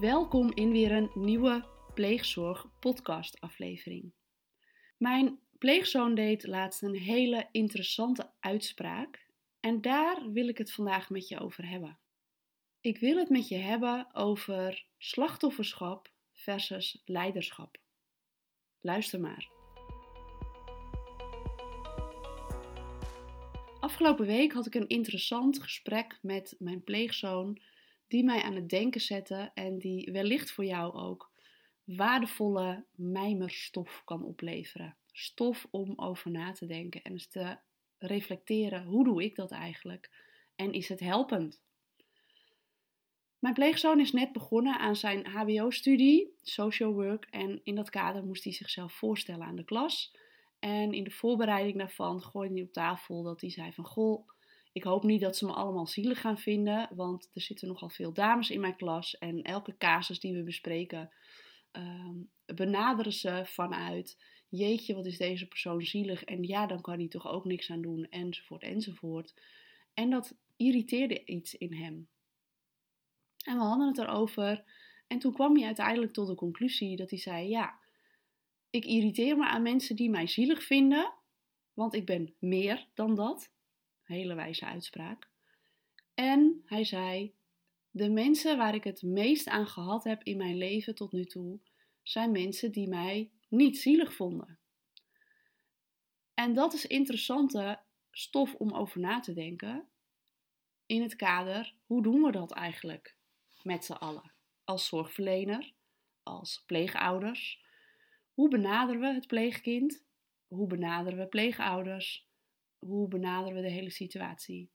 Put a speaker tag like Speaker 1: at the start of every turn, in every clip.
Speaker 1: Welkom in weer een nieuwe pleegzorg podcast aflevering. Mijn pleegzoon deed laatst een hele interessante uitspraak en daar wil ik het vandaag met je over hebben. Ik wil het met je hebben over slachtofferschap versus leiderschap. Luister maar. Afgelopen week had ik een interessant gesprek met mijn pleegzoon, die mij aan het denken zette en die wellicht voor jou ook waardevolle mijmerstof kan opleveren. Stof om over na te denken en eens te reflecteren: hoe doe ik dat eigenlijk? En is het helpend? Mijn pleegzoon is net begonnen aan zijn HBO-studie, social work, en in dat kader moest hij zichzelf voorstellen aan de klas. En in de voorbereiding daarvan gooide hij op tafel dat hij zei van, goh, ik hoop niet dat ze me allemaal zielig gaan vinden, want er zitten nogal veel dames in mijn klas en elke casus die we bespreken ehm, benaderen ze vanuit, jeetje, wat is deze persoon zielig en ja, dan kan hij toch ook niks aan doen, enzovoort, enzovoort. En dat irriteerde iets in hem. En we hadden het erover. En toen kwam hij uiteindelijk tot de conclusie dat hij zei: Ja, ik irriteer me aan mensen die mij zielig vinden, want ik ben meer dan dat. Hele wijze uitspraak. En hij zei: De mensen waar ik het meest aan gehad heb in mijn leven tot nu toe, zijn mensen die mij niet zielig vonden. En dat is interessante stof om over na te denken in het kader: hoe doen we dat eigenlijk? met z'n allen. Als zorgverlener, als pleegouders. Hoe benaderen we het pleegkind? Hoe benaderen we pleegouders? Hoe benaderen we de hele situatie?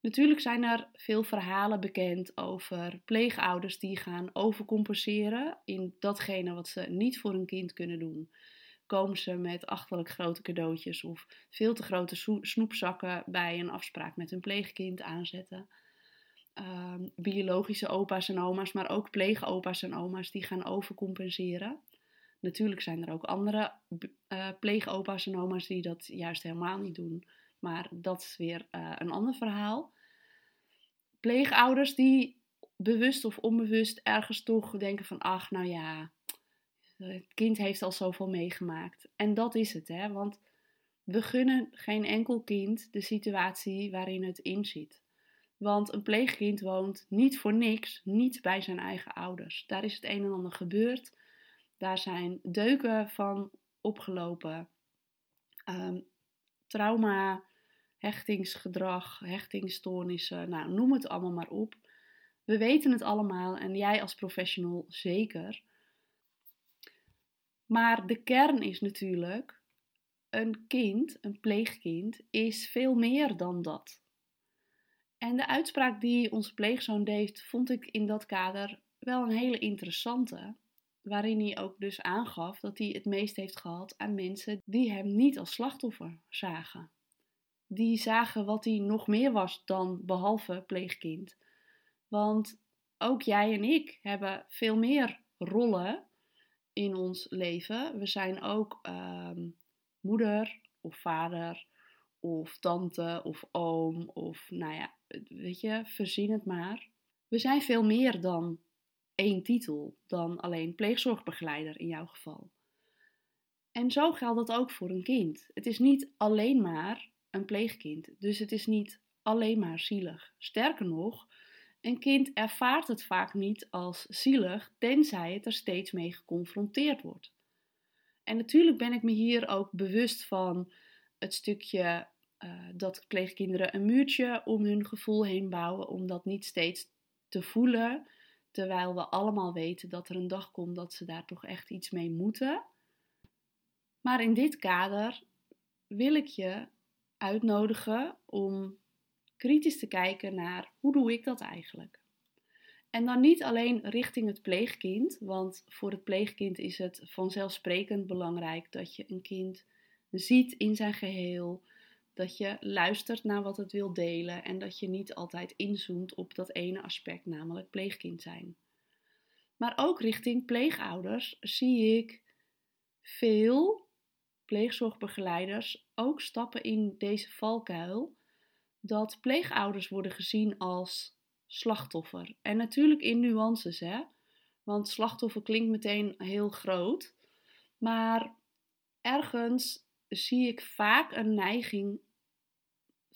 Speaker 1: Natuurlijk zijn er veel verhalen bekend over pleegouders die gaan overcompenseren in datgene wat ze niet voor hun kind kunnen doen. Komen ze met achterlijk grote cadeautjes of veel te grote snoepzakken bij een afspraak met hun pleegkind aanzetten? Ehm, biologische opa's en oma's, maar ook pleegopa's en oma's die gaan overcompenseren. Natuurlijk zijn er ook andere uh, pleegopa's en oma's die dat juist helemaal niet doen. Maar dat is weer uh, een ander verhaal. Pleegouders die bewust of onbewust ergens toch denken van... ach, nou ja, het kind heeft al zoveel meegemaakt. En dat is het, hè. Want we gunnen geen enkel kind de situatie waarin het in zit. Want een pleegkind woont niet voor niks niet bij zijn eigen ouders. Daar is het een en ander gebeurd. Daar zijn deuken van opgelopen. Um, trauma, hechtingsgedrag, hechtingstoornissen, nou, noem het allemaal maar op. We weten het allemaal en jij als professional zeker. Maar de kern is natuurlijk: een kind, een pleegkind, is veel meer dan dat. En de uitspraak die onze pleegzoon deed, vond ik in dat kader wel een hele interessante. Waarin hij ook dus aangaf dat hij het meest heeft gehad aan mensen die hem niet als slachtoffer zagen. Die zagen wat hij nog meer was dan behalve pleegkind. Want ook jij en ik hebben veel meer rollen in ons leven. We zijn ook ehm, moeder of vader of tante of oom of nou ja, weet je, verzin het maar. We zijn veel meer dan één titel, dan alleen pleegzorgbegeleider in jouw geval. En zo geldt dat ook voor een kind. Het is niet alleen maar een pleegkind, dus het is niet alleen maar zielig. Sterker nog, een kind ervaart het vaak niet als zielig, tenzij het er steeds mee geconfronteerd wordt. En natuurlijk ben ik me hier ook bewust van het stukje uh, dat pleegkinderen een muurtje om hun gevoel heen bouwen, om dat niet steeds te voelen, terwijl we allemaal weten dat er een dag komt dat ze daar toch echt iets mee moeten. Maar in dit kader wil ik je uitnodigen om kritisch te kijken naar hoe doe ik dat eigenlijk? En dan niet alleen richting het pleegkind, want voor het pleegkind is het vanzelfsprekend belangrijk dat je een kind ziet in zijn geheel, dat je luistert naar wat het wil delen en dat je niet altijd inzoomt op dat ene aspect, namelijk pleegkind zijn. Maar ook richting pleegouders zie ik veel pleegzorgbegeleiders ook stappen in deze valkuil dat pleegouders worden gezien als slachtoffer. En natuurlijk in nuances, hè? Want slachtoffer klinkt meteen heel groot. Maar ergens zie ik vaak een neiging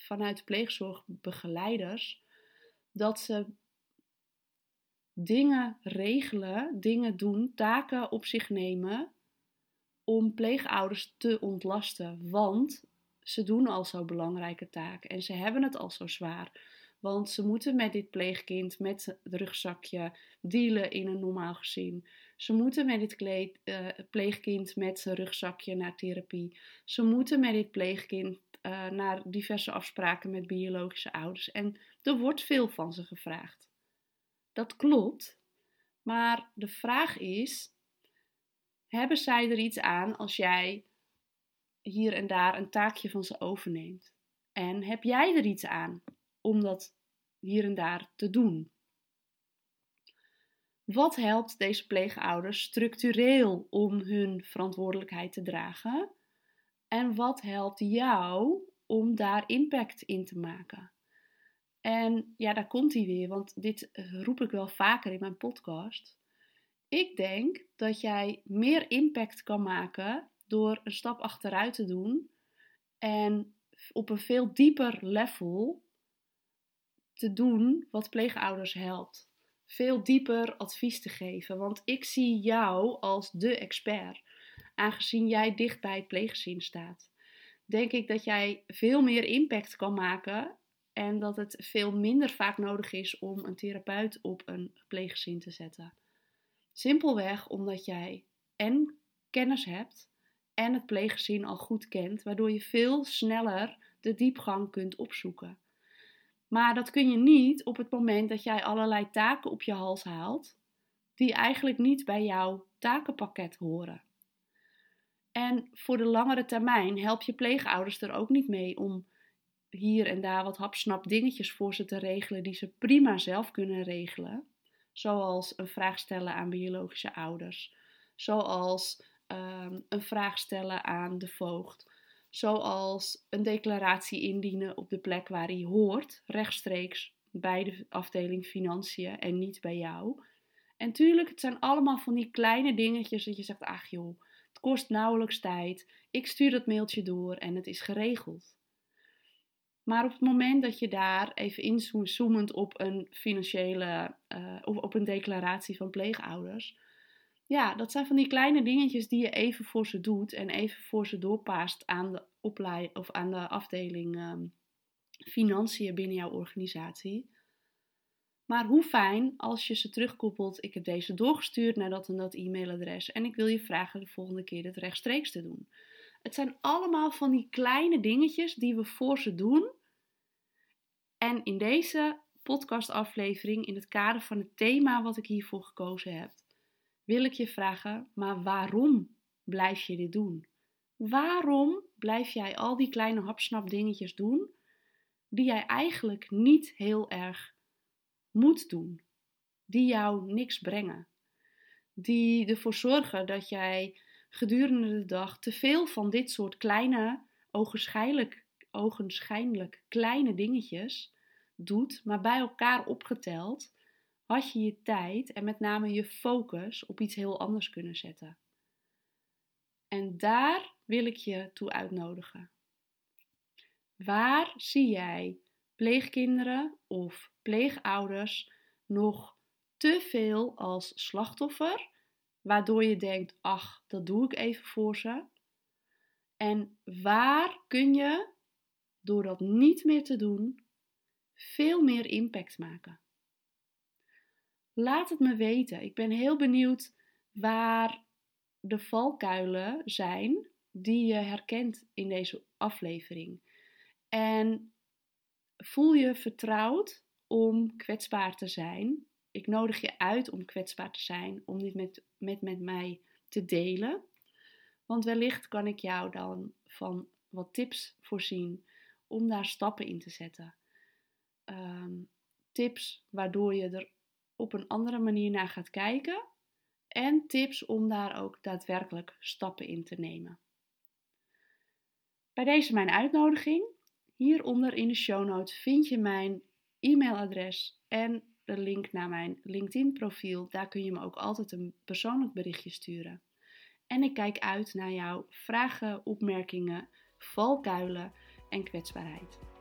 Speaker 1: vanuit pleegzorgbegeleiders dat ze dingen regelen, dingen doen, taken op zich nemen om pleegouders te ontlasten. Want ze doen al zo belangrijke taken en ze hebben het al zo zwaar. Want ze moeten met dit pleegkind, met het rugzakje, dealen in een normaal gezin. Ze moeten met dit uh, pleegkind met zijn rugzakje naar therapie. Ze moeten met dit pleegkind uh, naar diverse afspraken met biologische ouders. En er wordt veel van ze gevraagd. Dat klopt. Maar de vraag is: hebben zij er iets aan als jij hier en daar een taakje van ze overneemt? En heb jij er iets aan om dat hier en daar te doen? Wat helpt deze pleegouders structureel om hun verantwoordelijkheid te dragen? En wat helpt jou om daar impact in te maken? En ja, daar komt hij weer, want dit roep ik wel vaker in mijn podcast. Ik denk dat jij meer impact kan maken door een stap achteruit te doen en op een veel dieper level te doen wat pleegouders helpt. Veel dieper advies te geven, want ik zie jou als de expert. Aangezien jij dicht bij het pleeggezin staat, denk ik dat jij veel meer impact kan maken en dat het veel minder vaak nodig is om een therapeut op een pleeggezin te zetten. Simpelweg omdat jij en kennis hebt en het pleeggezin al goed kent, waardoor je veel sneller de diepgang kunt opzoeken. Maar dat kun je niet op het moment dat jij allerlei taken op je hals haalt, die eigenlijk niet bij jouw takenpakket horen. En voor de langere termijn help je pleegouders er ook niet mee om hier en daar wat hapsnap dingetjes voor ze te regelen die ze prima zelf kunnen regelen. Zoals een vraag stellen aan biologische ouders. Zoals ehm, een vraag stellen aan de voogd. Zoals een declaratie indienen op de plek waar hij hoort, rechtstreeks bij de afdeling financiën en niet bij jou. En tuurlijk, het zijn allemaal van die kleine dingetjes dat je zegt: ach joh, kost nauwelijks tijd. Ik stuur dat mailtje door en het is geregeld. Maar op het moment dat je daar even inzoomend op een financiële uh, of op een declaratie van pleegouders. Ja, dat zijn van die kleine dingetjes die je even voor ze doet en even voor ze doorpaast aan de of aan de afdeling um, financiën binnen jouw organisatie. Maar hoe fijn als je ze terugkoppelt. Ik heb deze doorgestuurd naar dat en dat e-mailadres en ik wil je vragen de volgende keer het rechtstreeks te doen. Het zijn allemaal van die kleine dingetjes die we voor ze doen. En in deze podcastaflevering, in het kader van het thema wat ik hiervoor gekozen heb, wil ik je vragen: maar waarom blijf je dit doen? Waarom blijf jij al die kleine hapsnap dingetjes doen die jij eigenlijk niet heel erg moet doen? Die jou niks brengen. Die ervoor zorgen dat jij gedurende de dag te veel van dit soort kleine, ogenschijnlijk, ogenschijnlijk kleine dingetjes doet, maar bij elkaar opgeteld, had je je tijd en met name je focus op iets heel anders kunnen zetten. En daar wil ik je toe uitnodigen. Waar zie jij pleegkinderen of pleegouders nog te veel als slachtoffer waardoor je denkt: ach, dat doe ik even voor ze. En waar kun je, door dat niet meer te doen, veel meer impact maken? Laat het me weten. Ik ben heel benieuwd waar de valkuilen zijn die je herkent in deze aflevering. En voel je vertrouwd om kwetsbaar te zijn ik nodig je uit om kwetsbaar te zijn, om dit met, met, met mij te delen. Want wellicht kan ik jou dan van wat tips voorzien om daar stappen in te zetten. Ehm, tips waardoor je er op een andere manier naar gaat kijken. En tips om daar ook daadwerkelijk stappen in te nemen. Bij deze mijn uitnodiging. Hieronder in de show notes vind je mijn e-mailadres en de link naar mijn LinkedIn-profiel. Daar kun je me ook altijd een persoonlijk berichtje sturen. En ik kijk uit naar jouw vragen, opmerkingen, valkuilen en kwetsbaarheid.